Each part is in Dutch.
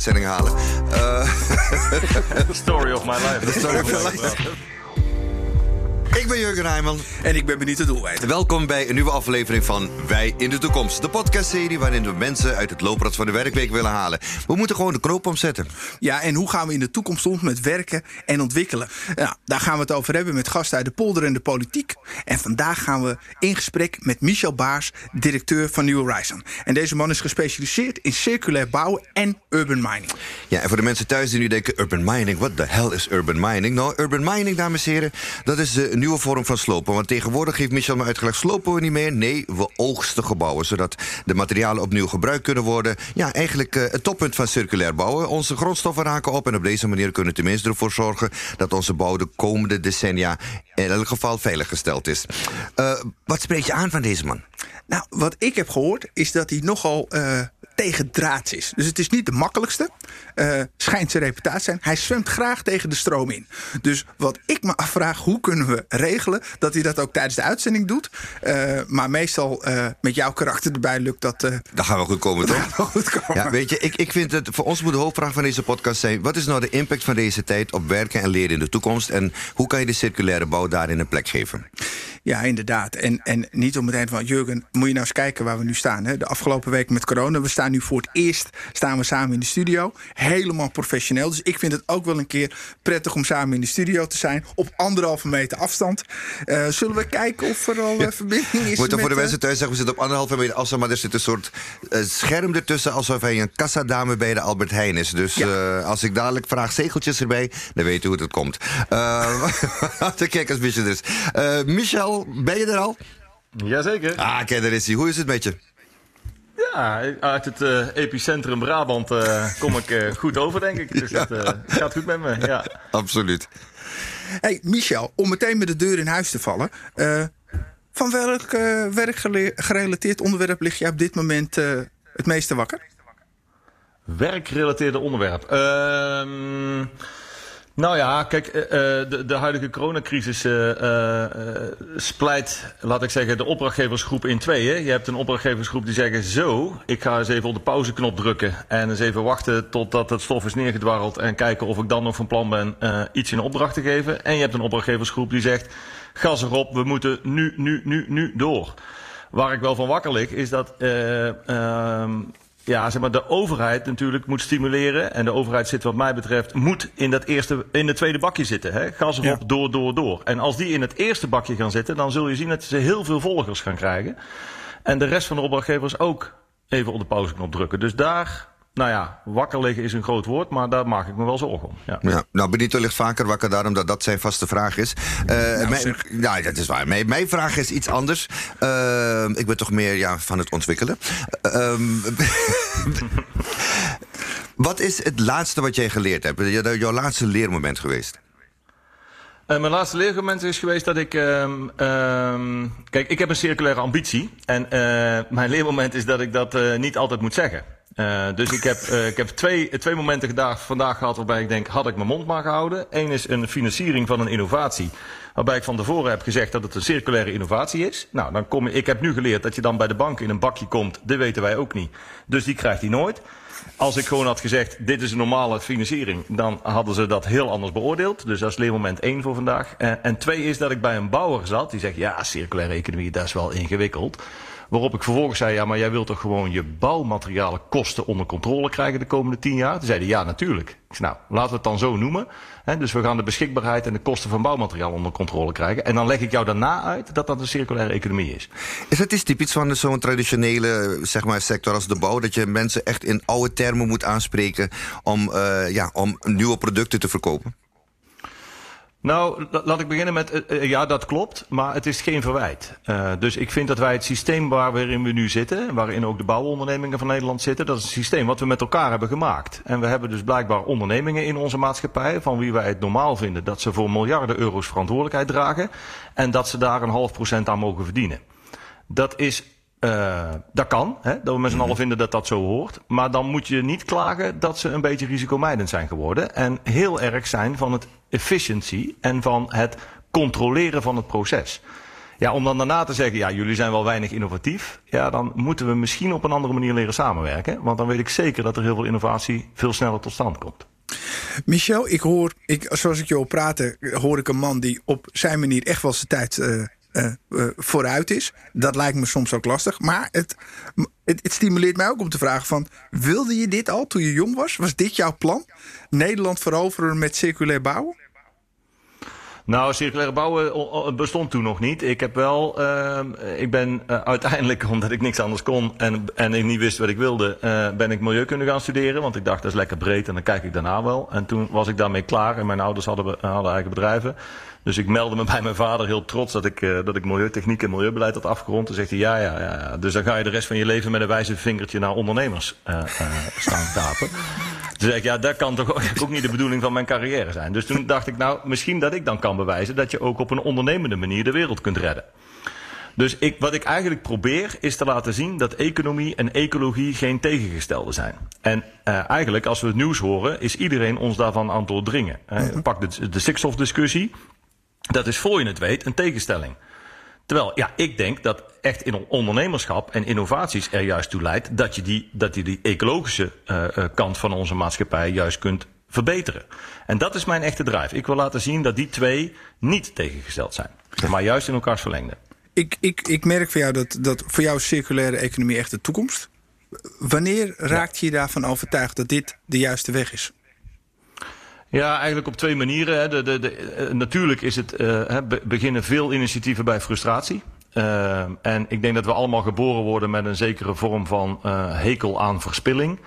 uitzending halen. Uh... story of my life. The story of my life. Ik ben Jurgen Rijman. En ik ben de doelwijd. Welkom bij een nieuwe aflevering van Wij in de Toekomst. De podcastserie waarin we mensen uit het looprad van de werkweek willen halen. We moeten gewoon de knoop omzetten. Ja, en hoe gaan we in de toekomst om met werken en ontwikkelen? Nou, daar gaan we het over hebben met gasten uit de polder en de politiek. En vandaag gaan we in gesprek met Michel Baars, directeur van New Horizon. En deze man is gespecialiseerd in circulair bouwen en urban mining. Ja, en voor de mensen thuis die nu denken: urban mining, what the hell is urban mining? Nou, urban mining, dames en heren, dat is de nieuwe vorm van slopen. Want tegenwoordig heeft Michel me uitgelegd: slopen we niet meer. Nee, we oogsten gebouwen. Zodat de materialen opnieuw gebruikt kunnen worden. Ja, eigenlijk uh, het toppunt van circulair bouwen. Onze grondstoffen raken op. En op deze manier kunnen we tenminste ervoor zorgen dat onze bouw de komende decennia in elk geval veiliggesteld is. Uh, wat spreekt je aan van deze man? Nou, wat ik heb gehoord is dat hij nogal uh, tegen draads is. Dus het is niet de makkelijkste. Uh, schijnt zijn reputatie zijn. Hij zwemt graag tegen de stroom in. Dus wat ik me afvraag, hoe kunnen we regelen dat hij dat ook tijdens de uitzending doet? Uh, maar meestal met jouw karakter erbij lukt dat. dat gaan we goed komen, toch? goed komen. Ja, weet je, ik, ik vind het voor ons moet de hoofdvraag van deze podcast zijn: wat is nou de impact van deze tijd op werken en leren in de toekomst? En hoe kan je de circulaire bouw daarin een plek geven? Ja, inderdaad. En, en niet om meteen van Jurgen, moet je nou eens kijken waar we nu staan. Hè? De afgelopen week met corona. We staan nu voor het eerst staan we samen in de studio. Helemaal professioneel. Dus ik vind het ook wel een keer prettig om samen in de studio te zijn. Op anderhalve meter afstand. Zullen we kijken of er al uh, verbinding is? Moet voor de mensen thuis zeggen, we zitten op anderhalve meter afstand. Maar er zit een soort scherm ertussen. Alsof hij een kassadame bij de Albert Heijn is. Dus ja. als ik dadelijk vraag zegeltjes erbij. Dan weet u hoe het komt. de kijkersmission dus. Michel, ben je er al? Jazeker. Ah, kijk, daar is hij. Hoe is het met je? Ja, uit het uh, epicentrum Brabant uh, kom ik uh, goed over, denk ik. Dus ja. het gaat goed met me, ja. Absoluut. Hey, Michel, om meteen met de deur in huis te vallen. van welk werkgerelateerd onderwerp lig je op dit moment het meeste wakker? Werkgerelateerde onderwerp? Ehm... Nou ja, kijk, uh, de, de, huidige coronacrisis uh, splijt, laat ik zeggen, de opdrachtgeversgroep in tweeën. Je hebt een opdrachtgeversgroep die zeggen, zo, ik ga eens even op de pauzeknop drukken en eens even wachten totdat het stof is neergedwarreld en kijken of ik dan nog van plan ben iets in opdracht te geven. En je hebt een opdrachtgeversgroep die zegt, gas erop, we moeten nu, nu, nu, nu door. Waar ik wel van wakker lig, is dat ehm, ja, zeg maar, de overheid natuurlijk moet stimuleren. En de overheid zit wat mij betreft, moet in dat eerste, in het tweede bakje zitten. Hè? Gas erop, ja. door, door, door. En als die in het eerste bakje gaan zitten, dan zul je zien dat ze heel veel volgers gaan krijgen. En de rest van de opdrachtgevers ook even op de pauzeknop drukken. Dus daar nou ja, wakker liggen is een groot woord, maar daar maak ik me wel zorgen om. Ja. ja nou, Benito ligt vaker wakker, daarom dat dat zijn vaste vraag is. Uh, nou, mijn, ja, dat is waar. Mijn, mijn vraag is iets anders. Uh, ik ben toch meer ja, van het ontwikkelen. Uh, wat is het laatste wat jij geleerd hebt? Jouw laatste leermoment geweest? Uh, mijn laatste leermoment is geweest dat ik. Uh, kijk, ik heb een circulaire ambitie. En uh, mijn leermoment is dat ik dat uh, niet altijd moet zeggen. Uh, dus ik heb, uh, ik heb twee, twee momenten vandaag, vandaag gehad waarbij ik denk, had ik mijn mond maar gehouden. Eén is een financiering van een innovatie. Waarbij ik van tevoren heb gezegd dat het een circulaire innovatie is. Nou, dan kom ik heb nu geleerd dat je dan bij de bank in een bakje komt. Dat weten wij ook niet. Dus die krijgt hij nooit. Als ik gewoon had gezegd, dit is een normale financiering, dan hadden ze dat heel anders beoordeeld. Dus dat is leermoment één voor vandaag. Uh, en twee is dat ik bij een bouwer zat, die zegt, ja, circulaire economie, dat is wel ingewikkeld. Waarop ik vervolgens zei, ja, maar jij wilt toch gewoon je bouwmaterialenkosten onder controle krijgen de komende tien jaar? Toen zeiden ja, natuurlijk. Ik zei, nou, laten we het dan zo noemen. Dus we gaan de beschikbaarheid en de kosten van bouwmateriaal onder controle krijgen. En dan leg ik jou daarna uit dat dat een circulaire economie is. Is het is typisch van zo'n traditionele zeg maar, sector als de bouw... dat je mensen echt in oude termen moet aanspreken om, uh, ja, om nieuwe producten te verkopen? Nou, laat ik beginnen met, uh, ja, dat klopt, maar het is geen verwijt. Uh, dus ik vind dat wij het systeem waarin we nu zitten, waarin ook de bouwondernemingen van Nederland zitten, dat is een systeem wat we met elkaar hebben gemaakt. En we hebben dus blijkbaar ondernemingen in onze maatschappij, van wie wij het normaal vinden dat ze voor miljarden euro's verantwoordelijkheid dragen en dat ze daar een half procent aan mogen verdienen. Dat is uh, dat kan, hè, dat we met z'n allen vinden dat dat zo hoort. Maar dan moet je niet klagen dat ze een beetje risicomijdend zijn geworden. En heel erg zijn van het efficiency en van het controleren van het proces. Ja, om dan daarna te zeggen, ja, jullie zijn wel weinig innovatief. Ja, dan moeten we misschien op een andere manier leren samenwerken. Want dan weet ik zeker dat er heel veel innovatie veel sneller tot stand komt. Michel, ik hoor, ik, zoals ik je hoor praten, hoor ik een man die op zijn manier echt wel zijn tijd uh, uh, uh, vooruit is. Dat lijkt me soms ook lastig. Maar het, het, stimuleert mij ook om te vragen van... wilde je dit al toen je jong was? Was dit jouw plan? Nederland veroveren met circulair bouwen? Nou, circulaire bouwen bestond toen nog niet. Ik heb wel, uh, ik ben uh, uiteindelijk, omdat ik niks anders kon en, en ik niet wist wat ik wilde, ben ik milieukunde gaan studeren. Want ik dacht, dat is lekker breed en dan kijk ik daarna wel. En toen was ik daarmee klaar en mijn ouders hadden, hadden eigen bedrijven. Dus ik meldde me bij mijn vader heel trots dat ik, uh, dat ik milieutechniek en milieubeleid had afgerond. Toen zegt hij, ja, ja, ja. Dus dan ga je de rest van je leven met een wijze vingertje naar ondernemers uh, uh, staan tapen. Toen zei ik, ja, dat kan toch ook, ook niet de bedoeling van mijn carrière zijn. Dus toen dacht ik, nou, misschien dat ik dan kan bewijzen dat je ook op een ondernemende manier de wereld kunt redden. Dus ik, wat ik eigenlijk probeer is te laten zien dat economie en ecologie geen tegengestelde zijn. En uh, eigenlijk, als we het nieuws horen, is iedereen ons daarvan aan het doordringen. Uh, pak de, de stikstofdiscussie. Dat is voor je het weet een tegenstelling. Terwijl, ja, ik denk dat echt in ondernemerschap en innovaties er juist toe leidt dat je die, dat je die ecologische uh, uh, kant van onze maatschappij juist kunt verbeteren. En dat is mijn echte drive. Ik wil laten zien dat die twee niet tegengesteld zijn, maar juist in elkaars verlengde. Ik, ik, ik merk voor jou dat, dat voor jou circulaire economie echt de toekomst. Wanneer raakt je daarvan overtuigd dat dit de juiste weg is? Ja, eigenlijk op twee manieren. Hè. De, de, de, uh, natuurlijk is het, uh, beginnen veel initiatieven bij frustratie. Uh, en ik denk dat we allemaal geboren worden met een zekere vorm van hekel aan verspilling.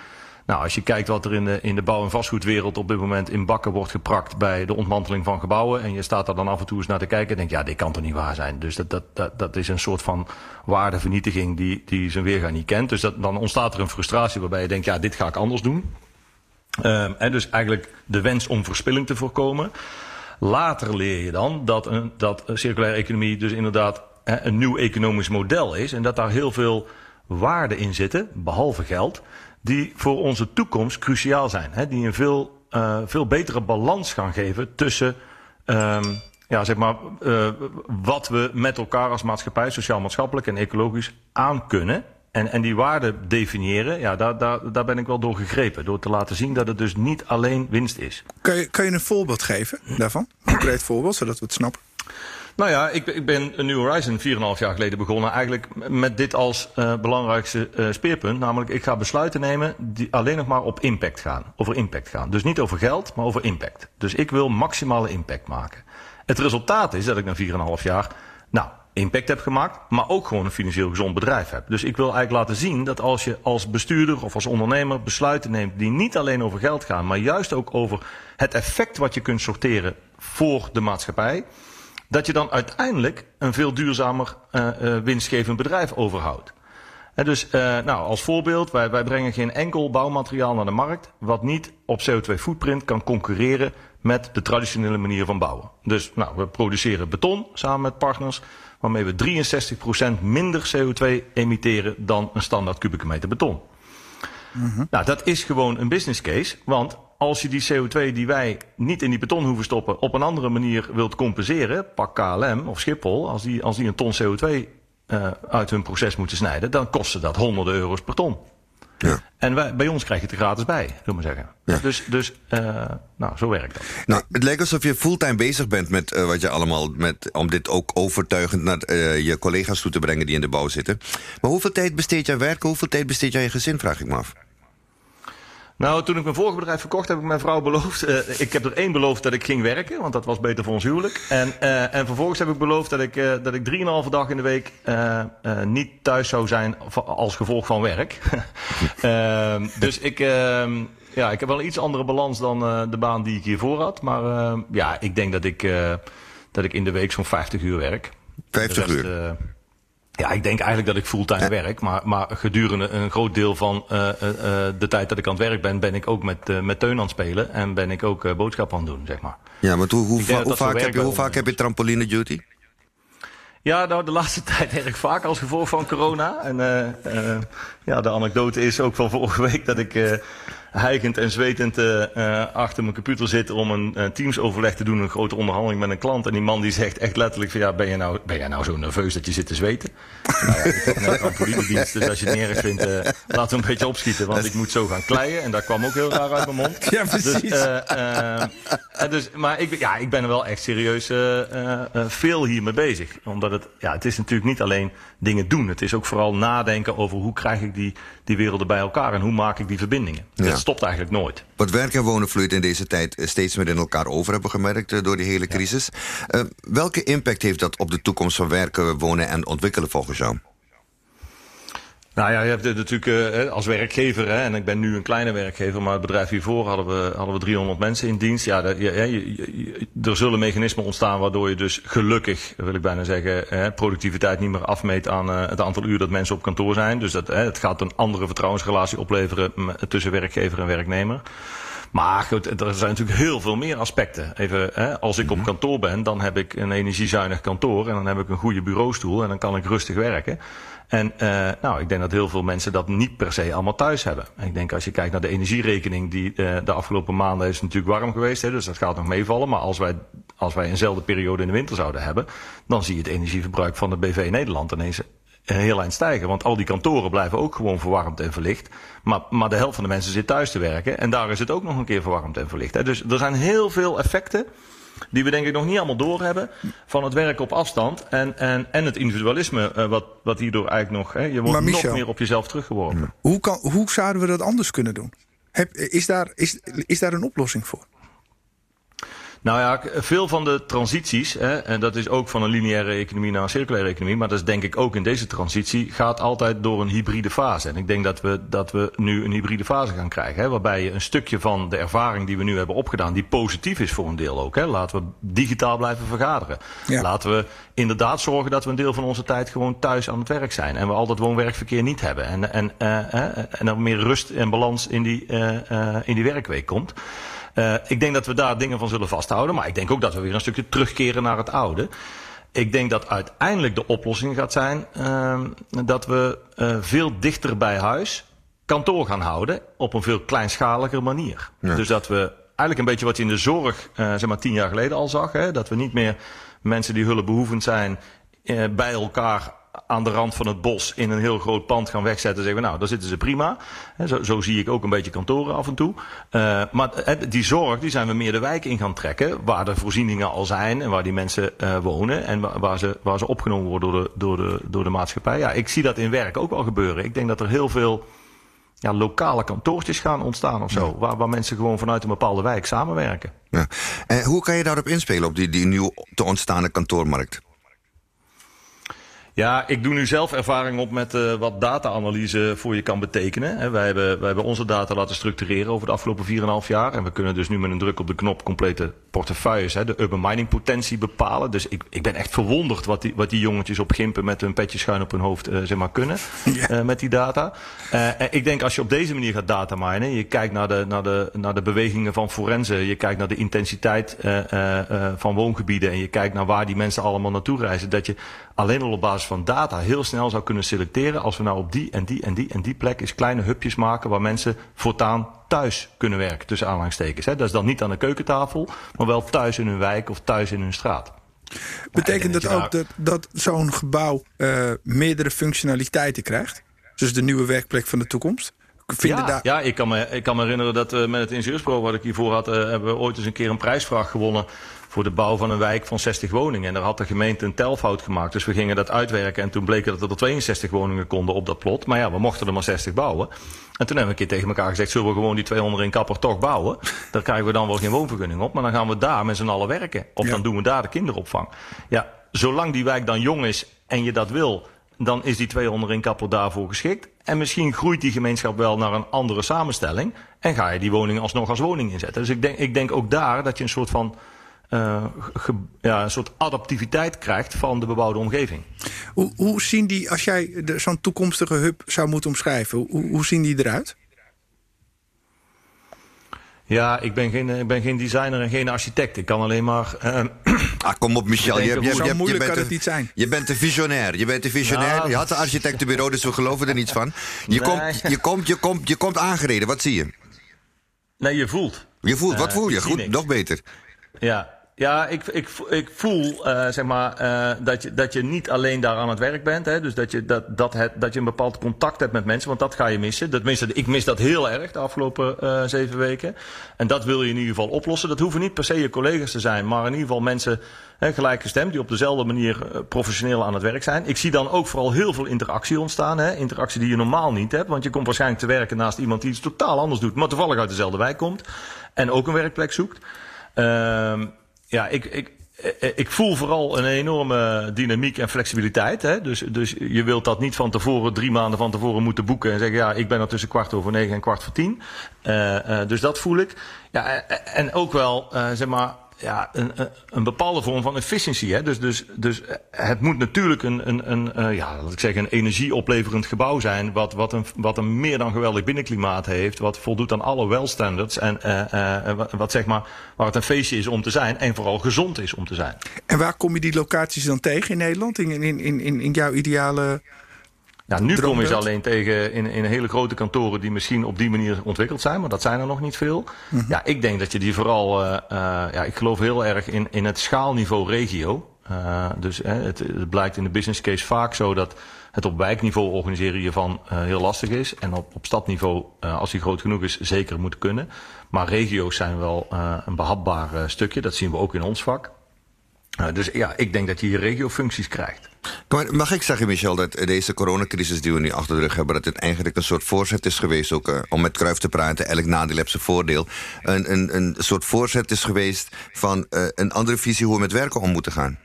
Nou, als je kijkt wat er in de, in de bouw- en vastgoedwereld op dit moment in bakken wordt geprakt bij de ontmanteling van gebouwen. En je staat daar dan af en toe eens naar te kijken en denk ja, dit kan toch niet waar zijn. Dus dat, dat, dat, is een soort van waardevernietiging die, die zijn weerga niet kent. Dus dan ontstaat er een frustratie waarbij je denkt, ja, dit ga ik anders doen. En dus eigenlijk de wens om verspilling te voorkomen. Later leer je dan dat, een, dat circulaire economie dus inderdaad een nieuw economisch model is. En dat daar heel veel waarden in zitten, behalve geld, die voor onze toekomst cruciaal zijn. Hè, die een veel, uh, veel betere balans gaan geven tussen um, ja, zeg maar, uh, wat we met elkaar als maatschappij, sociaal-maatschappelijk en ecologisch aan kunnen. En, en die waarden definiëren, ja, daar, daar, daar ben ik wel door gegrepen. Door te laten zien dat het dus niet alleen winst is. Kan je, kan je een voorbeeld geven daarvan? Een concreet voorbeeld, zodat we het snappen. Nou ja, ik, ik ben een New Horizon 4,5 jaar geleden begonnen. Eigenlijk met dit als uh, belangrijkste uh, speerpunt. Namelijk, ik ga besluiten nemen die alleen nog maar op impact gaan. Over impact gaan. Dus niet over geld, maar over impact. Dus ik wil maximale impact maken. Het resultaat is dat ik na 4,5 jaar, nou, impact heb gemaakt, maar ook gewoon een financieel gezond bedrijf heb. Dus ik wil eigenlijk laten zien dat als je als bestuurder of als ondernemer besluiten neemt die niet alleen over geld gaan, maar juist ook over het effect wat je kunt sorteren voor de maatschappij, dat je dan uiteindelijk een veel duurzamer uh, uh, winstgevend bedrijf overhoudt. En dus, uh, nou, als voorbeeld, wij, wij brengen geen enkel bouwmateriaal naar de markt wat niet op CO2 footprint kan concurreren met de traditionele manier van bouwen. Dus, nou, we produceren beton samen met partners waarmee we 63% minder CO2 emitteren dan een standaard kubieke meter beton. Mm -hmm. Nou, dat is gewoon een business case, want als je die CO2 die wij niet in die beton hoeven stoppen op een andere manier wilt compenseren, pak KLM of Schiphol, als die, als die een ton CO2 uh, uit hun proces moeten snijden, dan kost dat honderden euro's per ton. Ja. En wij, bij ons krijg je het er gratis bij, zullen maar zeggen. Ja. Dus, dus uh, nou, zo werkt dat. Nou, het lijkt alsof je fulltime bezig bent met uh, wat je allemaal... Met, om dit ook overtuigend naar uh, je collega's toe te brengen die in de bouw zitten. Maar hoeveel tijd besteed aan werken? Hoeveel tijd besteed aan je gezin, vraag ik me af. Nou, toen ik mijn vorige bedrijf verkocht, heb ik mijn vrouw beloofd. Uh, ik heb er één beloofd dat ik ging werken, want dat was beter voor ons huwelijk. En, uh, en vervolgens heb ik beloofd dat ik, uh, dat ik drieënhalve dag in de week niet thuis zou zijn als gevolg van werk. Ehm, dus ik, ehm, ja, ik heb wel een iets andere balans dan de baan die ik hiervoor had. Maar ehm, ja, ik denk dat ik, dat ik in de week zo'n 50 uur werk. 50 rest, uur? Ja, ik denk eigenlijk dat ik fulltime werk. Maar, maar gedurende een groot deel van uh, uh, de tijd dat ik aan het werk ben, ben ik ook met, uh, met Teun aan het spelen. En ben ik ook boodschappen aan het doen, zeg maar. Ja, maar hoe, hoe, hoe vaak, heb je, hoe vaak heb je trampoline duty? Ja, nou, de laatste tijd erg vaak als gevolg van corona. En ja, de anekdote is ook van vorige week dat ik hijgend en zwetend achter mijn computer zit om een teamsoverleg te doen, een grote onderhandeling met een klant. En die man die zegt echt letterlijk van ja, ben je nou, ben jij nou zo nerveus dat je zit te zweten? nou ja, ik net een politiedienst, dus als je het erg vindt, laten we een beetje opschieten, want ik moet zo gaan kleien. En dat kwam ook heel raar uit mijn mond. Ja, precies. Dus, dus, maar ik, ja, ik ben er wel echt serieus veel hiermee bezig. Omdat het, ja, het is natuurlijk niet alleen dingen doen. Het is ook vooral nadenken over hoe krijg ik die, die werelden bij elkaar en hoe maak ik die verbindingen. Ja. Dat stopt eigenlijk nooit. Wat werk en wonen vloeit in deze tijd steeds meer in elkaar over, hebben we gemerkt eh, door die hele crisis. Uh, welke impact heeft dat op de toekomst van werken, wonen en ontwikkelen volgens jou? Nou ja, je hebt natuurlijk uh, als werkgever, hè, en ik ben nu een kleine werkgever, maar het bedrijf hiervoor hadden we, hadden we 300 mensen in dienst. Ja, dat, je, je, er zullen mechanismen ontstaan waardoor je dus gelukkig, wil ik bijna zeggen, hè, productiviteit niet meer afmeet aan uh, het aantal uur dat mensen op kantoor zijn. Dus dat, hè, het gaat een andere vertrouwensrelatie opleveren tussen werkgever en werknemer. Maar goed, er zijn natuurlijk heel veel meer aspecten. Even, hè, als ik op mhm. kantoor ben, dan heb ik een energiezuinig kantoor en dan heb ik een goede bureaustoel en dan kan ik rustig werken. En uh, nou, ik denk dat heel veel mensen dat niet per se allemaal thuis hebben. En ik denk als je kijkt naar de energierekening, die uh, de afgelopen maanden is natuurlijk warm geweest, hè, dus dat gaat nog meevallen. Maar als wij, als wij eenzelfde periode in de winter zouden hebben, dan zie je het energieverbruik van de BV Nederland ineens een heel eind stijgen. Want al die kantoren blijven ook gewoon verwarmd en verlicht. Maar, maar de helft van de mensen zit thuis te werken. En daar is het ook nog een keer verwarmd en verlicht. Hè. Dus er zijn heel veel effecten die we denk ik nog niet allemaal doorhebben van het werk op afstand en, en, en het individualisme uh, wat, wat hierdoor eigenlijk nog, hè, je wordt nog meer op jezelf teruggeworpen. Hoe, kan, hoe zouden we dat anders kunnen doen? Heb, is, daar, is, is daar een oplossing voor? Nou ja, veel van de transities, hè, en dat is ook van een lineaire economie naar een circulaire economie, maar dat is denk ik ook in deze transitie, gaat altijd door een hybride fase. En ik denk dat we, dat we nu een hybride fase gaan krijgen, hè, waarbij je een stukje van de ervaring die we nu hebben opgedaan, die positief is voor een deel ook. Hè. Laten we digitaal blijven vergaderen. Laten we inderdaad zorgen dat we een deel van onze tijd gewoon thuis aan het werk zijn. En we al dat woon-werkverkeer niet hebben. En, en, uh, en er meer rust en balans in die, uh, in die werkweek komt. Uh, ik denk dat we daar dingen van zullen vasthouden. Maar ik denk ook dat we weer een stukje terugkeren naar het oude. Ik denk dat uiteindelijk de oplossing gaat zijn uh, dat we uh, veel dichter bij huis kantoor gaan houden op een veel kleinschaliger manier. Ja. Dus dat we eigenlijk een beetje wat je in de zorg zeg maar tien jaar geleden al zag. Hè, dat we niet meer mensen die hulpbehoevend zijn bij elkaar aan de rand van het bos in een heel groot pand gaan wegzetten. Zeggen we, nou, daar zitten ze prima. Zo, zo zie ik ook een beetje kantoren af en toe. Uh, maar die zorg, die zijn we meer de wijk in gaan trekken. Waar de voorzieningen al zijn en waar die mensen uh, wonen. En waar ze, waar ze opgenomen worden door de, door, de, door de maatschappij. Ja, ik zie dat in werk ook wel gebeuren. Ik denk dat er heel veel ja, lokale kantoortjes gaan ontstaan of zo. Ja. Waar, waar mensen gewoon vanuit een bepaalde wijk samenwerken. Ja. En hoe kan je daarop inspelen, op die, die nieuw te ontstaande kantoormarkt? Ja, ik doe nu zelf ervaring op met uh, wat data-analyse voor je kan betekenen. He, wij, hebben, wij hebben onze data laten structureren over de afgelopen 4,5 jaar. En we kunnen dus nu met een druk op de knop complete portefeuilles, he, de urban mining potentie bepalen. Dus ik, ik ben echt verwonderd wat die, wat die jongetjes op Gimpen met hun petje schuin op hun hoofd uh, zeg maar kunnen ja. uh, met die data. en ik denk als je op deze manier gaat data minen, je kijkt naar de, naar de, naar de bewegingen van forensen, je kijkt naar de intensiteit van woongebieden en je kijkt naar waar die mensen allemaal naartoe reizen, dat je alleen al op basis van data heel snel zou kunnen selecteren. Als we nou op die en die en die en die plek eens kleine hubjes maken waar mensen voortaan thuis kunnen werken, tussen aanhalingstekens. Dat is dan niet aan de keukentafel, maar wel thuis in hun wijk of thuis in hun straat. Betekent dat, ook dat, dat zo'n gebouw uh, meerdere functionaliteiten krijgt? Dus de nieuwe werkplek van de toekomst? Ja, daar... ja ik, kan me, ik kan me herinneren dat uh, met het ingenieursbureau wat ik hiervoor had, uh, hebben we ooit eens een keer een prijsvraag gewonnen voor de bouw van een wijk van 60 woningen. En daar had de gemeente een telfout gemaakt. Dus we gingen dat uitwerken. En toen bleek dat er 62 woningen konden op dat plot. Maar ja, we mochten er maar 60 bouwen. En toen hebben we een keer tegen elkaar gezegd: zullen we gewoon die 200 in kapper toch bouwen? Daar krijgen we dan wel geen woonvergunning op. Maar dan gaan we daar met z'n allen werken. Of ja. dan doen we daar de kinderopvang. Ja, zolang die wijk dan jong is en je dat wil, dan is die 200 in kapper daarvoor geschikt. En misschien groeit die gemeenschap wel naar een andere samenstelling. En ga je die woning alsnog als woning inzetten. Dus ik denk, ik denk ook daar dat je een soort van uh, ja, een soort adaptiviteit krijgt van de bebouwde omgeving. Hoe, hoe zien die, als jij zo'n toekomstige hub zou moeten omschrijven, hoe, hoe zien die eruit? Ja, ik ben, geen, ik ben geen designer en geen architect. Ik kan alleen maar. Uh, ah, kom op, Michel. Je, je, je, je, moeilijk kan het niet zijn. Je bent een visionair. Je bent een visionair. Je had een architectenbureau, dus we geloven er niets van. Je, nee. komt, je, komt, je, komt, je komt aangereden. Wat zie je? Nee, je voelt. Je voelt, wat Eh, voel je? Goed, nog beter. Ja, ja ik, ik, ik voel eh, zeg maar, eh, dat, je, dat je niet alleen daar aan het werk bent. Hè? Dus dat je, dat, dat, het, dat je een bepaald contact hebt met mensen, want dat ga je missen. Dat, tenminste, ik mis dat heel erg de afgelopen eh, zeven weken. En dat wil je in ieder geval oplossen. Dat hoeven niet per se je collega's te zijn, maar in ieder geval mensen hè, gelijkgestemd die op dezelfde manier professioneel aan het werk zijn. Ik zie dan ook vooral heel veel interactie ontstaan. Hè? Interactie die je normaal niet hebt, want je komt waarschijnlijk te werken naast iemand die iets totaal anders doet, maar toevallig uit dezelfde wijk komt en ook een werkplek zoekt. Ehm ja, ik, ik, eh, ik voel vooral een enorme dynamiek en flexibiliteit. Hè? Dus, dus je wilt dat niet van tevoren, drie maanden van tevoren moeten boeken en zeggen: ja, ik ben er tussen kwart over negen en kwart voor tien. Eh, eh, dus dat voel ik. Ja, en ook wel, zeg maar. Ja, een, een- bepaalde vorm van efficiëntie. Hè? Dus, dus, dus het moet natuurlijk een, een, een, eh, ja, laat ik zeggen, een energieopleverend gebouw zijn. Wat, wat, een, wat een meer dan geweldig binnenklimaat heeft. Wat voldoet aan alle well-standards. En eh, eh, wat, zeg maar, waar het een feestje is om te zijn. En vooral gezond is om te zijn. En waar kom je die locaties dan tegen in Nederland? In, in, in, in jouw ideale. Ja, nu kom je ze alleen tegen in, in hele grote kantoren die misschien op die manier ontwikkeld zijn, maar dat zijn er nog niet veel. Ja, ik denk dat je die vooral, eh, eh, ja, ik geloof heel erg in, in het schaalniveau regio. Eh, dus hè, het, het blijkt in de business case vaak zo dat het op wijkniveau organiseren hiervan heel lastig is. En op, op stadniveau, als die groot genoeg is, zeker moet kunnen. Maar regio's zijn wel een behapbaar eh, stukje. Dat zien we ook in ons vak. Eh, dus ja, ik denk dat je hier regiofuncties krijgt. Maar mag ik zeggen, Michel, dat deze coronacrisis die we nu achter de rug hebben... dat het eigenlijk een soort voorzet is geweest, ook eh, om met Kruif te praten... elk nadeel heeft zijn voordeel. Een, een, een soort voorzet is geweest van eh, een andere visie hoe we met werken om moeten gaan.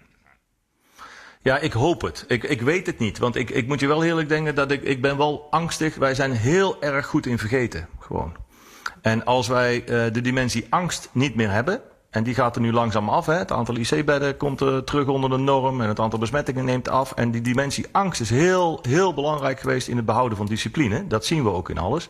Ja, ik hoop het. Ik, ik weet het niet. Want ik, ik moet je wel eerlijk denken dat ik, ik ben wel angstig. Wij zijn heel erg goed in vergeten. Gewoon. En als wij de dimensie angst niet meer hebben. En die gaat er nu langzaam af. Hè. Het aantal IC-bedden komt terug onder de norm. En het aantal besmettingen neemt af. En die dimensie angst is heel, heel belangrijk geweest in het behouden van discipline. Dat zien we ook in alles.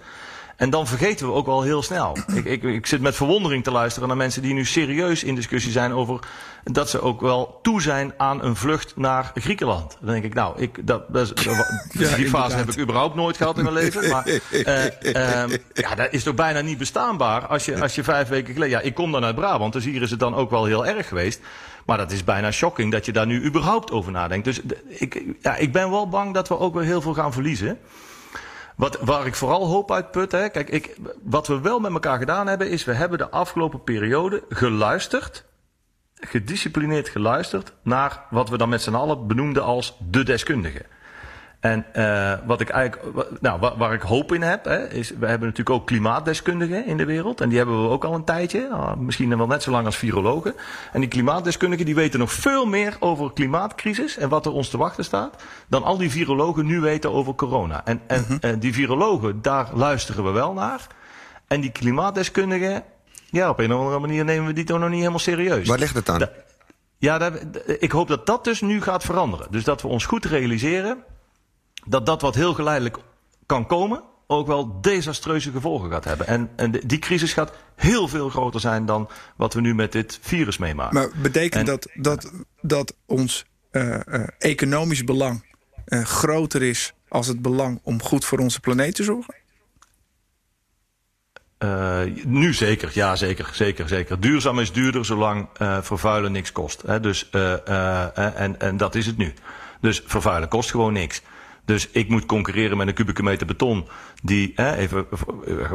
En dan vergeten we ook wel heel snel. Ik, ik, ik zit met verwondering te luisteren naar mensen die nu serieus in discussie zijn over dat ze ook wel toe zijn aan een vlucht naar Griekenland. Dan denk ik, nou, ik, dat, dat die fase inderdaad. heb ik überhaupt nooit gehad in mijn leven. Maar ehm, ja, dat is toch bijna niet bestaanbaar als je, als je vijf weken geleden. Ja, ik kom dan uit Brabant, dus hier is het dan ook wel heel erg geweest. Maar dat is bijna shocking dat je daar nu überhaupt over nadenkt. Dus ik, ja, ik ben wel bang dat we ook weer heel veel gaan verliezen. Wat, waar ik vooral hoop uit put, hè, kijk, ik, wat we wel met elkaar gedaan hebben, is we hebben de afgelopen periode geluisterd, gedisciplineerd geluisterd, naar wat we dan met z'n allen benoemden als de deskundige. En uh, wat ik eigenlijk, nou, waar, waar ik hoop in heb, hè, is we hebben natuurlijk ook klimaatdeskundigen in de wereld. En die hebben we ook al een tijdje, ah, misschien wel net zo lang als virologen. En die klimaatdeskundigen die weten nog veel meer over klimaatcrisis en wat er ons te wachten staat, dan al die virologen nu weten over corona. En, en eh, die virologen, daar luisteren we wel naar. En die klimaatdeskundigen, ja, op een of andere manier nemen we die toch nog niet helemaal serieus. Waar ligt het aan? Da- Ja, daar- ik hoop dat dat dus nu gaat veranderen. Dus dat we ons goed realiseren dat dat wat heel geleidelijk kan komen, ook wel desastreuze gevolgen gaat hebben. En, en die crisis gaat heel veel groter zijn dan wat we nu met dit virus meemaken. Maar betekent En- dat, dat, dat ons eh, eh, economisch belang eh, groter is als het belang om goed voor onze planeet te zorgen? Nu zeker, ja zeker, zeker, zeker. Duurzaam is duurder zolang vervuilen niks kost. Hè? Dus, en, en dat is het nu. Dus vervuilen kost gewoon niks. Dus ik moet concurreren met een kubieke meter beton. Die, hè, even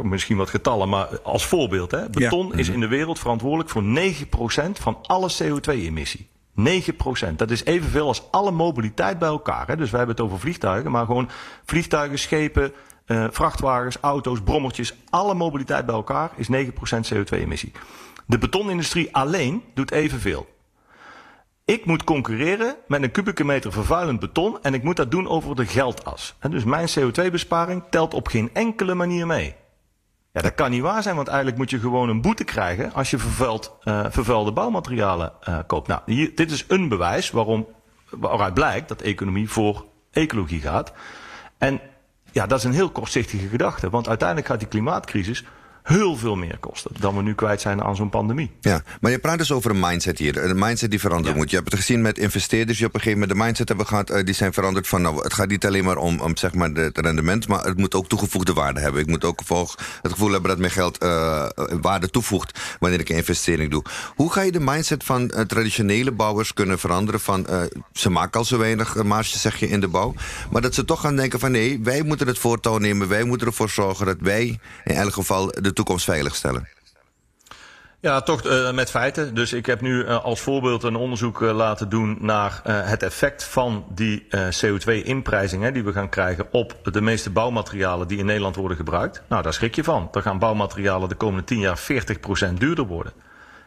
misschien wat getallen, maar als voorbeeld. Hè, beton is in de wereld verantwoordelijk voor 9% van alle CO2-emissie. 9%. Dat is evenveel als alle mobiliteit bij elkaar. Hè. Dus wij hebben het over vliegtuigen, maar gewoon vliegtuigen, schepen, eh, vrachtwagens, auto's, brommertjes. Alle mobiliteit bij elkaar is 9% CO2-emissie. De betonindustrie alleen doet evenveel. Ik moet concurreren met een kubieke meter vervuilend beton en ik moet dat doen over de geldas. Dus mijn CO2-besparing telt op geen enkele manier mee. Ja, dat kan niet waar zijn, want eigenlijk moet je gewoon een boete krijgen als je vervuild, eh, vervuilde bouwmaterialen eh, koopt. Nou, hier, dit is een bewijs waarom, waaruit blijkt dat economie voor ecologie gaat. En ja, dat is een heel kortzichtige gedachte, want uiteindelijk gaat die klimaatcrisis heel veel meer kosten dan we nu kwijt zijn aan zo'n pandemie. Ja, maar je praat dus over een mindset hier. Een mindset die veranderen moet. Je hebt het gezien met investeerders die op een gegeven moment de mindset hebben gehad. Uh, die zijn veranderd van, nou, het gaat niet alleen maar om, om zeg maar het rendement, maar het moet ook toegevoegde waarde hebben. Ik moet ook volg het gevoel hebben dat mijn geld uh, waarde toevoegt wanneer ik een investering doe. Hoe ga je de mindset van uh, traditionele bouwers kunnen veranderen van, ze maken al zo weinig marge, zeg je, in de bouw. Maar dat ze toch gaan denken van, nee, wij moeten het voortouw nemen. Wij moeten ervoor zorgen dat wij in elk geval de toekomst veiligstellen. Ja, toch uh, met feiten. Dus ik heb nu uh, als voorbeeld een onderzoek uh, laten doen naar het effect van die CO2-inprijzing die we gaan krijgen op de meeste bouwmaterialen die in Nederland worden gebruikt. Nou, daar schrik je van. Dan gaan bouwmaterialen de komende 10 jaar 40% duurder worden.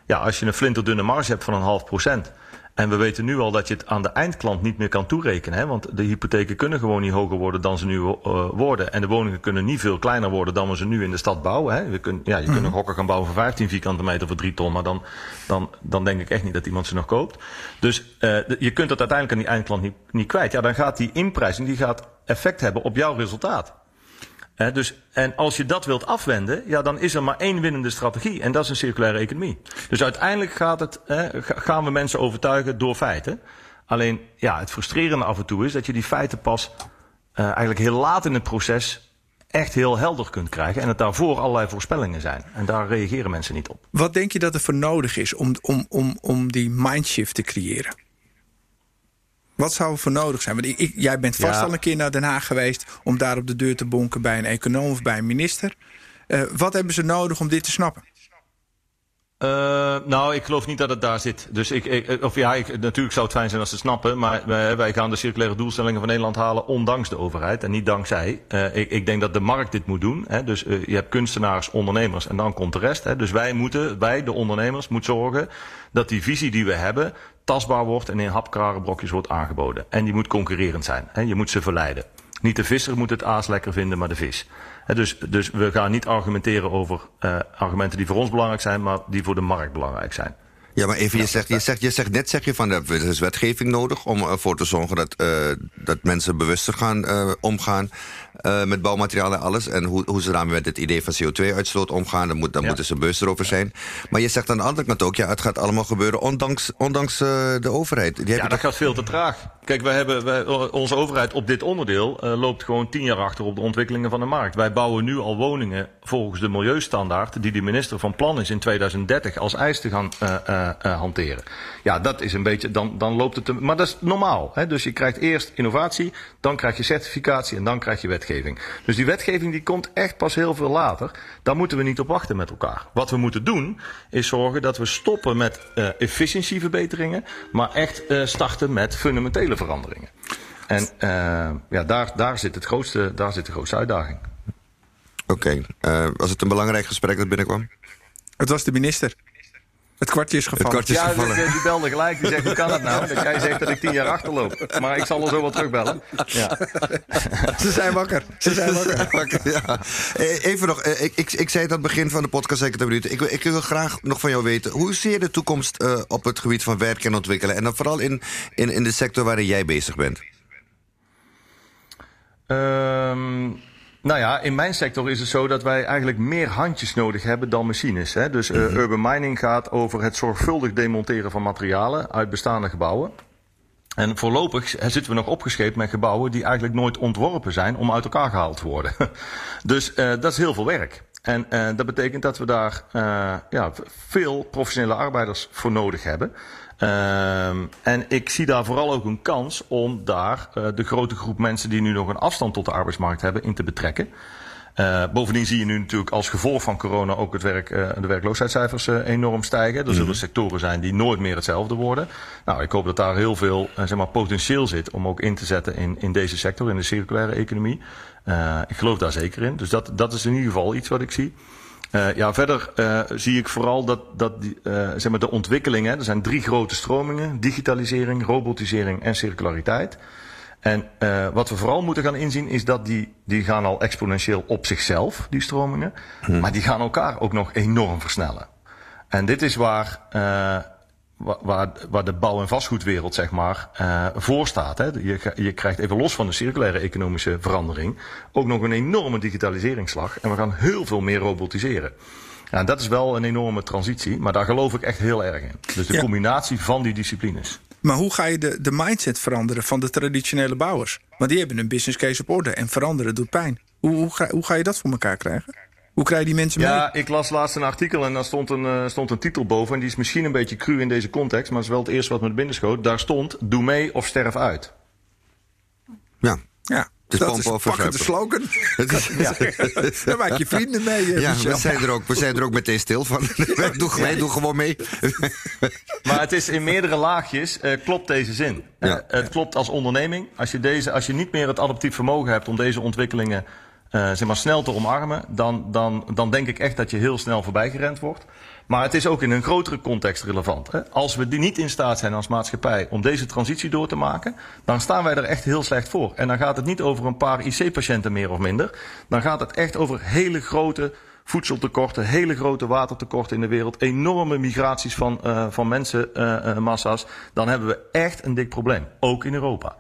Ja, als je een flinterdunne marge hebt van een half procent en we weten nu al dat je het aan de eindklant niet meer kan toerekenen. Hè? Want de hypotheken kunnen gewoon niet hoger worden dan ze nu uh, worden. En de woningen kunnen niet veel kleiner worden dan we ze nu in de stad bouwen. Hè? We kun, ja, je kunt een hokken gaan bouwen voor 15 vierkante meter voor 3 ton. Maar dan, dan, dan denk ik echt niet dat iemand ze nog koopt. Dus uh, je kunt het uiteindelijk aan die eindklant niet, niet kwijt. Ja, dan gaat die inprijzing die gaat effect hebben op jouw resultaat. Dus, en als je dat wilt afwenden, ja, dan is er maar één winnende strategie. En dat is een circulaire economie. Dus uiteindelijk gaat het, he, gaan we mensen overtuigen door feiten. Alleen, ja, het frustrerende af en toe is dat je die feiten pas uh, eigenlijk heel laat in het proces echt heel helder kunt krijgen. En het daarvoor allerlei voorspellingen zijn. En daar reageren mensen niet op. Wat denk je dat er voor nodig is om, om, om, om die mindshift te creëren? Wat zou er voor nodig zijn? Want ik, jij bent vast ja. al een keer naar Den Haag geweest om daar op de deur te bonken bij een econoom of bij een minister. Uh, wat hebben ze nodig om dit te snappen? Uh, nou, ik geloof niet dat het daar zit. Dus ik, ik of ja, ik, natuurlijk zou het fijn zijn als ze het snappen. Maar wij, wij, gaan de circulaire doelstellingen van Nederland halen ondanks de overheid en niet dankzij. Uh, ik, ik, denk dat de markt dit moet doen. Hè. Dus uh, je hebt kunstenaars, ondernemers en dan komt de rest. Hè. Dus wij moeten, wij de ondernemers, moeten zorgen dat die visie die we hebben tastbaar wordt en in hapklare brokjes wordt aangeboden. En die moet concurrerend zijn. Hè. Je moet ze verleiden. Niet de visser moet het aas lekker vinden, maar de vis. He, dus, dus we gaan niet argumenteren over uh, argumenten die voor ons belangrijk zijn, maar die voor de markt belangrijk zijn. Ja, maar even, je zegt, je zegt, je zegt net zeg je van er is wetgeving nodig om ervoor te zorgen dat, uh, dat mensen bewuster gaan uh, omgaan uh, met bouwmaterialen en alles. En hoe, hoe ze daarmee met het idee van CO2-uitstoot omgaan, daar, moet, daar ja. moeten ze bewuster over zijn. Maar je zegt aan de andere kant ook, ja, het gaat allemaal gebeuren ondanks, ondanks de overheid. Die ja, dat toch... gaat veel te traag. Kijk, wij hebben, wij, onze overheid op dit onderdeel loopt gewoon tien jaar achter op de ontwikkelingen van de markt. Wij bouwen nu al woningen volgens de milieustandaard die de minister van Plan is in 2030 als eis te gaan hanteren. Ja, dat is een beetje, dan, dan loopt het. Te, maar dat is normaal. Hè? Dus je krijgt eerst innovatie, dan krijg je certificatie en dan krijg je wetgeving. Dus die wetgeving die komt echt pas heel veel later. Daar moeten we niet op wachten met elkaar. Wat we moeten doen, is zorgen dat we stoppen met uh, efficiëntieverbeteringen, maar echt uh, starten met fundamentele veranderingen. En uh, ja, daar, daar, zit het grootste, daar zit de grootste uitdaging. Oké, okay. was het een belangrijk gesprek dat binnenkwam? Het was de minister. Het kwartje is gevallen. Kwartje is ja, gevallen. Die, die, belde gelijk. Die zegt, hoe kan dat nou? Dat jij zegt dat ik tien jaar achterloop. Maar ik zal er zo wel terugbellen. Ja. Ze zijn wakker. Ze zijn wakker. ja. Even nog, ik, ik, ik zei het aan het begin van de podcast, zeker minuten. Ik, ik wil graag nog van jou weten, hoe zie je de toekomst uh, op het gebied van werken en ontwikkelen? En dan vooral in, in, in de sector waarin jij bezig bent. Um, nou ja, in mijn sector is het zo dat wij eigenlijk meer handjes nodig hebben dan machines. Hè? Dus uh, urban mining gaat over het zorgvuldig demonteren van materialen uit bestaande gebouwen. En voorlopig zitten we nog opgescheept met gebouwen die eigenlijk nooit ontworpen zijn om uit elkaar gehaald te worden. dus uh, dat is heel veel werk. En uh, dat betekent dat we daar ja, veel professionele arbeiders voor nodig hebben. Um, en ik zie daar vooral ook een kans om daar uh, de grote groep mensen die nu nog een afstand tot de arbeidsmarkt hebben in te betrekken. Uh, bovendien zie je nu natuurlijk als gevolg van corona ook het werk, uh, de werkloosheidscijfers uh, enorm stijgen. Er zullen mm -hmm. sectoren zijn die nooit meer hetzelfde worden. Nou, ik hoop dat daar heel veel zeg maar, potentieel zit om ook in te zetten in, in deze sector, in de circulaire economie. ik geloof daar zeker in. Dus dat, dat is in ieder geval iets wat ik zie. Uh, ja, verder uh, zie ik vooral dat, dat die, uh, zeg maar de ontwikkelingen, er zijn drie grote stromingen, digitalisering, robotisering en circulariteit. En wat we vooral moeten gaan inzien is dat die, die gaan al exponentieel op zichzelf, die stromingen, hmm. maar die gaan elkaar ook nog enorm versnellen. En dit is waar waar, waar de bouw- en vastgoedwereld zeg maar uh, voor staat. Hè. Je, je krijgt even los van de circulaire economische verandering ook nog een enorme digitaliseringsslag. En we gaan heel veel meer robotiseren. Ja, dat is wel een enorme transitie, maar daar geloof ik echt heel erg in. Dus de ja. combinatie van die disciplines. Maar hoe ga je de, de mindset veranderen van de traditionele bouwers? Want die hebben een business case op orde en veranderen doet pijn. Hoe, hoe, ga, hoe ga je dat voor elkaar krijgen? Hoe krijg je die mensen mee? Ja, ik las laatst een artikel en daar stond een, uh, stond een titel boven. En die is misschien een beetje cru in deze context, maar het is wel het eerste wat me binnen schoot. Daar stond: Doe mee of sterf uit. Ja. Ja. Dus dat is pakken de slogan. ja. Daar maak je vrienden mee. Uh, ja, we zijn, er ook, we zijn er ook meteen stil van. doe, mee, doe gewoon mee. maar het is in meerdere laagjes, uh, klopt deze zin. Ja. Uh, het klopt als onderneming. Als je, deze, als je niet meer het adaptief vermogen hebt om deze ontwikkelingen uh, zeg maar snel te omarmen, dan, dan, dan denk ik echt dat je heel snel voorbijgerend wordt. Maar het is ook in een grotere context relevant. Hè? Als we niet in staat zijn als maatschappij om deze transitie door te maken, dan staan wij er echt heel slecht voor. En dan gaat het niet over een paar IC-patiënten meer of minder. Dan gaat het echt over hele grote voedseltekorten, hele grote watertekorten in de wereld, enorme migraties van, uh, van mensenmassa's. Dan hebben we echt een dik probleem. Ook in Europa.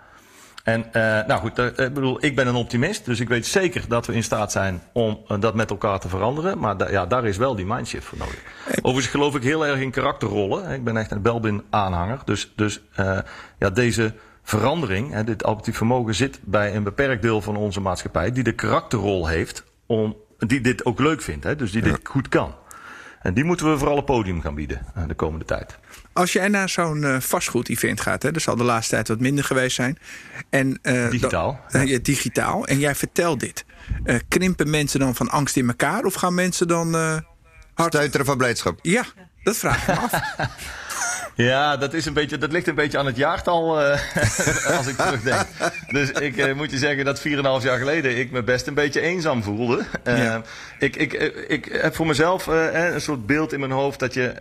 En uh, nou goed, uh, ik bedoel, ik ben een optimist, dus ik weet zeker dat we in staat zijn om uh, dat met elkaar te veranderen. Maar da ja, daar is wel die mindshift voor nodig. Overigens geloof ik heel erg in karakterrollen. Ik ben echt een Belbin-aanhanger. Dus, dus ja, deze verandering, hè, dit adaptief vermogen, zit bij een beperkt deel van onze maatschappij die de karakterrol heeft, om, die dit ook leuk vindt, hè, dus die dit goed kan. En die moeten we vooral een podium gaan bieden de komende tijd. Als jij naar zo'n uh, vastgoed-event gaat, hè, dat zal de laatste tijd wat minder geweest zijn. En, uh, digitaal. Dan, uh, ja, digitaal. En jij vertelt dit. krimpen mensen dan van angst in elkaar? Of gaan mensen dan. hard... Stuiteren van blijdschap? Ja, dat vraag ik me af. Ja, dat, is een beetje, dat ligt een beetje aan het jaartal uh, als ik terugdenk. Dus ik uh, moet je zeggen dat 4,5 jaar geleden ik me best een beetje eenzaam voelde. Uh, ja. ik, ik, ik heb voor mezelf een soort beeld in mijn hoofd dat je...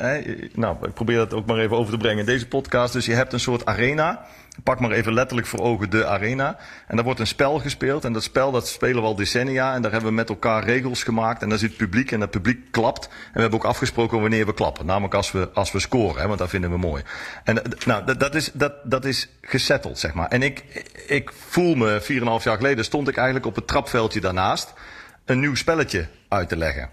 nou, ik probeer dat ook maar even over te brengen in deze podcast. Dus je hebt een soort arena pak maar even letterlijk voor ogen de arena. En daar wordt een spel gespeeld. En dat spel dat spelen we al decennia. En daar hebben we met elkaar regels gemaakt. En daar zit publiek. En dat publiek klapt. En we hebben ook afgesproken wanneer we klappen. Namelijk als we, als we scoren. Hè, want dat vinden we mooi. En nou, dat, dat, is, dat, dat is gesetteld, zeg maar. En ik, ik voel me, 4,5 jaar geleden stond ik eigenlijk op het trapveldje daarnaast. Een nieuw spelletje uit te leggen.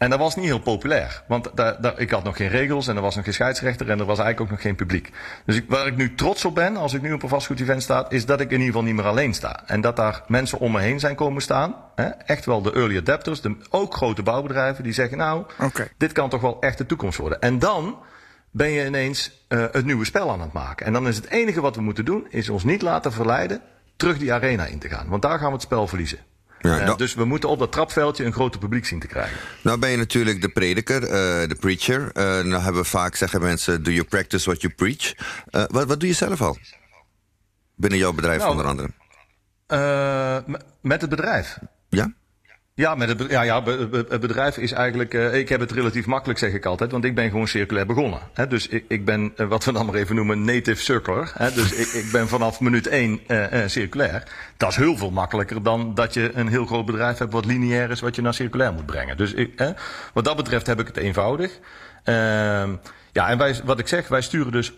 En dat was niet heel populair. Want daar, daar, ik had nog geen regels en er was nog geen scheidsrechter en er was eigenlijk ook nog geen publiek. Dus ik, waar ik nu trots op ben, als ik nu op een vastgoed-event sta, is dat ik in ieder geval niet meer alleen sta. En dat daar mensen om me heen zijn komen staan. Hè, echt wel de early adapters, de, ook grote bouwbedrijven, die zeggen nou, okay. dit kan toch wel echt de toekomst worden. En dan ben je ineens uh, het nieuwe spel aan het maken. En dan is het enige wat we moeten doen, is ons niet laten verleiden terug die arena in te gaan. Want daar gaan we het spel verliezen. Ja, nou, dus we moeten op dat trapveldje een groter publiek zien te krijgen. Nou ben je natuurlijk de prediker, uh, de preacher. Uh, nou hebben we vaak zeggen mensen, do you practice what you preach? Wat, wat doe je zelf al? Binnen jouw bedrijf nou, onder andere. met het bedrijf? Ja? Ja, met het, ja, ja, het bedrijf is eigenlijk. Uh, ik heb het relatief makkelijk, zeg ik altijd, want ik ben gewoon circulair begonnen. Hè? Dus ik, ik ben uh, wat we dan maar even noemen native circular. Hè? Dus ik, ik ben vanaf minuut één uh, circulair. Dat is heel veel makkelijker dan dat je een heel groot bedrijf hebt wat lineair is, wat je naar circulair moet brengen. Dus ik, wat dat betreft heb ik het eenvoudig. Ehm, ja, en wij, wat ik zeg, wij sturen dus 100%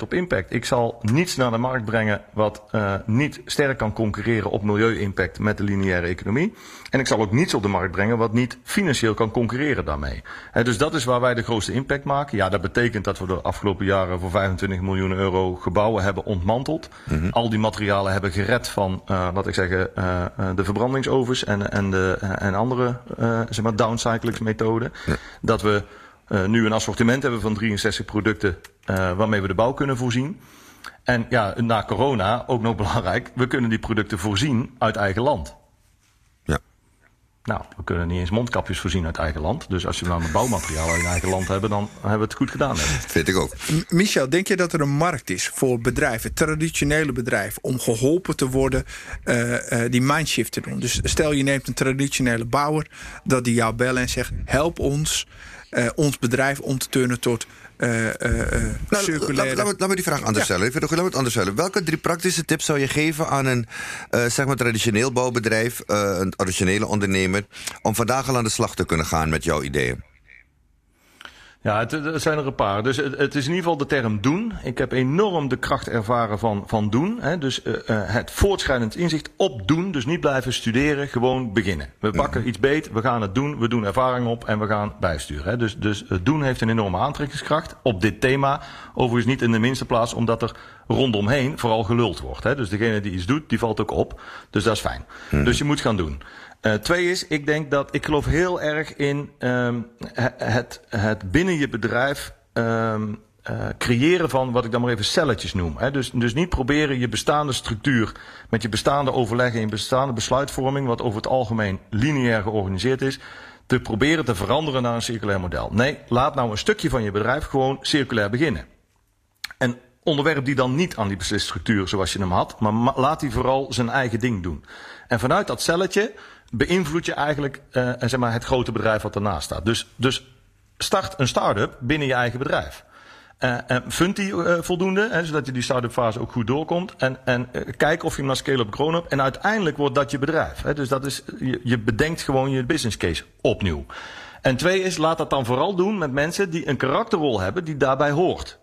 op impact. Ik zal niets naar de markt brengen wat uh, niet sterk kan concurreren op milieu-impact met de lineaire economie. En ik zal ook niets op de markt brengen wat niet financieel kan concurreren daarmee. He, dus dat is waar wij de grootste impact maken. Ja, dat betekent dat we de afgelopen jaren voor 25 miljoen euro gebouwen hebben ontmanteld. Mm -hmm. Al die materialen hebben gered van, uh, laat ik zeggen, uh, de verbrandingsovens en, en, de, en andere zeg maar downcyclingsmethoden. Ja. Dat we uh, nu een assortiment hebben van 63 producten uh, waarmee we de bouw kunnen voorzien. En ja, na corona, ook nog belangrijk, we kunnen die producten voorzien uit eigen land. Ja. Nou, we kunnen niet eens mondkapjes voorzien uit eigen land. Dus als je nou een bouwmateriaal in eigen land hebben, dan hebben we het goed gedaan. Hebben. Dat vind ik ook. M Michel, denk je dat er een markt is voor bedrijven, traditionele bedrijven, om geholpen te worden uh, uh, die mindshift te doen? Dus stel je neemt een traditionele bouwer, dat die jou bellen en zegt: help ons. Uh, ons bedrijf om te turnen tot uh, uh, nou, circulaire... Laten we, we die vraag anders ja. stellen. Ik vind het goed, het anders stellen. Welke drie praktische tips zou je geven aan een zeg maar traditioneel bouwbedrijf... een originele ondernemer... om vandaag al aan de slag te kunnen gaan met jouw ideeën? Ja, het, zijn er een paar. Dus het, het, is in ieder geval de term doen. Ik heb enorm de kracht ervaren van, van doen. Hè. Dus uh, het voortschrijdend inzicht op doen. Dus niet blijven studeren, gewoon beginnen. We pakken mm. iets beet, we gaan het doen, we doen ervaring op en we gaan bijsturen. Hè. Dus, dus het doen heeft een enorme aantrekkingskracht op dit thema. Overigens niet in de minste plaats, omdat er rondomheen vooral geluld wordt. Hè. Dus degene die iets doet, die valt ook op. Dus dat is fijn. Mm. Dus je moet gaan doen. Uh, twee is, ik denk dat ik geloof heel erg in um, het, het binnen je bedrijf um, uh, creëren van wat ik dan maar even celletjes noem. Hè. Dus, dus niet proberen je bestaande structuur met je bestaande overleggen en je bestaande besluitvorming, wat over het algemeen lineair georganiseerd is, te proberen te veranderen naar een circulair model. Nee, laat nou een stukje van je bedrijf gewoon circulair beginnen. En onderwerp die dan niet aan die beslissstructuur zoals je hem had, maar laat die vooral zijn eigen ding doen. En vanuit dat celletje beïnvloed je eigenlijk uh, zeg maar het grote bedrijf wat ernaast staat. Dus, dus start een start-up binnen je eigen bedrijf. Uh, en fund die uh, voldoende, hè, zodat je die start-up fase ook goed doorkomt. En, en kijk of je hem naar scale-up grown-up. En uiteindelijk wordt dat je bedrijf. Hè. Dus dat is, je, je bedenkt gewoon je business case opnieuw. En twee is, laat dat dan vooral doen met mensen die een karakterrol hebben die daarbij hoort.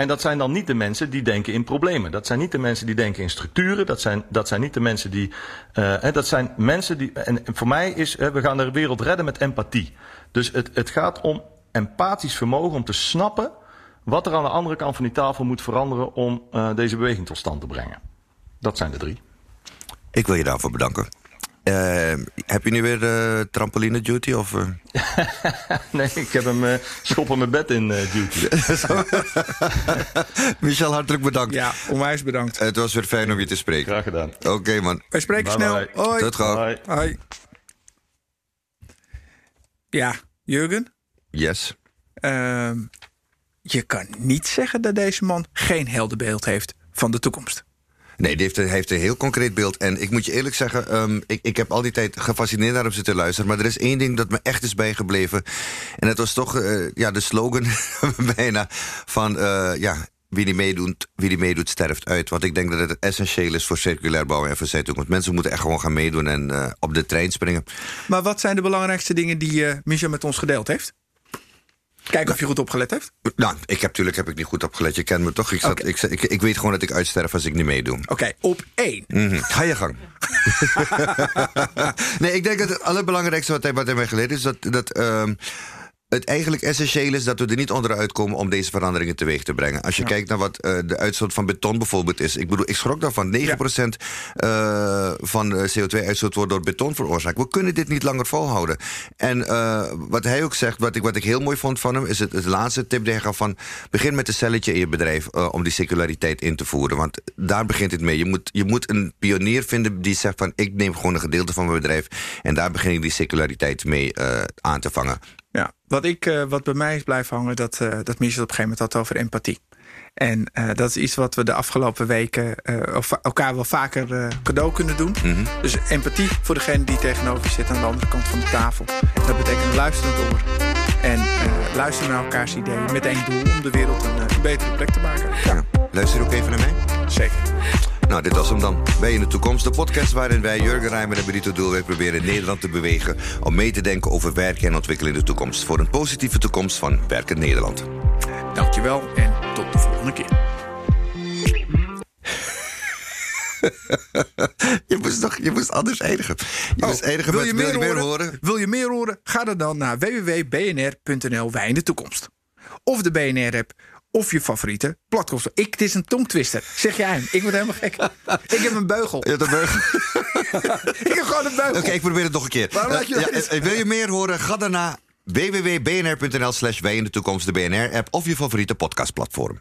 En dat zijn dan niet de mensen die denken in problemen. Dat zijn niet de mensen die denken in structuren. Dat zijn, dat zijn niet de mensen die. Uh, dat zijn mensen die. En voor mij is. we gaan de wereld redden met empathie. Dus het, het gaat om empathisch vermogen om te snappen. wat er aan de andere kant van die tafel moet veranderen. om uh, deze beweging tot stand te brengen. Dat zijn de drie. Ik wil je daarvoor bedanken. Uh, heb je nu weer uh, trampoline duty? Of, uh? nee, ik heb hem schoppen mijn bed in duty. Michel, hartelijk bedankt. Ja, onwijs bedankt. Het was weer fijn om je te spreken. Graag gedaan. Oké, okay, man. Wij spreken bye snel. Bye. Hoi. Tot gauw. Hoi. Hoi. Ja, Jurgen? Yes. Ehm, je kan niet zeggen dat deze man geen heldenbeeld heeft van de toekomst. Nee, die heeft, een heel concreet beeld. En ik moet je eerlijk zeggen, um, ik, ik heb al die tijd gefascineerd naar hem zitten luisteren. Maar er is één ding dat me echt is bijgebleven. En dat was toch uh, ja, de slogan bijna van... Uh, ja, wie die, meedoet, wie die meedoet, sterft uit. Want ik denk dat het essentieel is voor circulair bouwen en voor zij Want mensen moeten echt gewoon gaan meedoen en uh, op de trein springen. Maar wat zijn de belangrijkste dingen die Michel met ons gedeeld heeft? Kijken of je goed opgelet heeft. Nou, ik heb natuurlijk heb ik niet goed opgelet. Je kent me toch? Ik, zat, okay. ik, ik, ik, weet gewoon dat ik uitsterf als ik niet meedoe. Oké, okay, op één. Mm -hmm. Ga je gang. nee, ik denk dat het allerbelangrijkste wat hij, wat hij mij geleerd is... dat, dat um, het eigenlijk essentieel is dat we er niet onderuit komen om deze veranderingen teweeg te brengen. Als je ja. kijkt naar wat uh, de uitstoot van beton bijvoorbeeld is. Ik bedoel, ik schrok daarvan. 9% ja. uh, van CO2-uitstoot wordt door beton veroorzaakt. We kunnen dit niet langer volhouden. En uh, wat hij ook zegt, wat ik, wat ik heel mooi vond van hem, is het, het laatste tip die hij gaf van begin met een celletje in je bedrijf om die circulariteit in te voeren. Want daar begint het mee. Je moet, je moet een pionier vinden die zegt van ik neem gewoon een gedeelte van mijn bedrijf en daar begin ik die circulariteit mee aan te vangen. Ja, wat, ik, uh, wat bij mij is blijven hangen, dat, uh, dat Michel op een gegeven moment had over empathie. En uh, dat is iets wat we de afgelopen weken elkaar wel vaker cadeau kunnen doen. Mm -hmm. Dus empathie voor degene die tegenover je zit aan de andere kant van de tafel. Dat betekent luisteren door. En luisteren naar elkaars ideeën met één doel om de wereld een, een betere plek te maken. Ja. Luister ook even naar mij. Zeker. Nou, dit was hem dan. Wij in de toekomst. De podcast waarin wij, Jurgen Rijmer en Benito Doelweg proberen Nederland te bewegen... om mee te denken over werken en ontwikkelen in de toekomst. Voor een positieve toekomst van Werken Nederland. Dankjewel en tot de volgende keer. je, moest toch, je moest anders eindigen. Je oh, moest eindigen wil, met, je meer, wil je meer horen? Wil je meer horen? Ga dan, dan naar www.bnr.nl Wij in de toekomst. Of de BNR-app of je favoriete platform. Ik, het is een tongtwister. Zeg jij hem. Ik word helemaal gek. ik heb een beugel. Je hebt een beugel. ik heb gewoon een beugel. Oké, okay, ik probeer het nog een keer. Uh, ja, wil je meer horen? Ga dan naar www.bnr.nl slash wij in de toekomst, de BNR-app of je favoriete podcastplatform.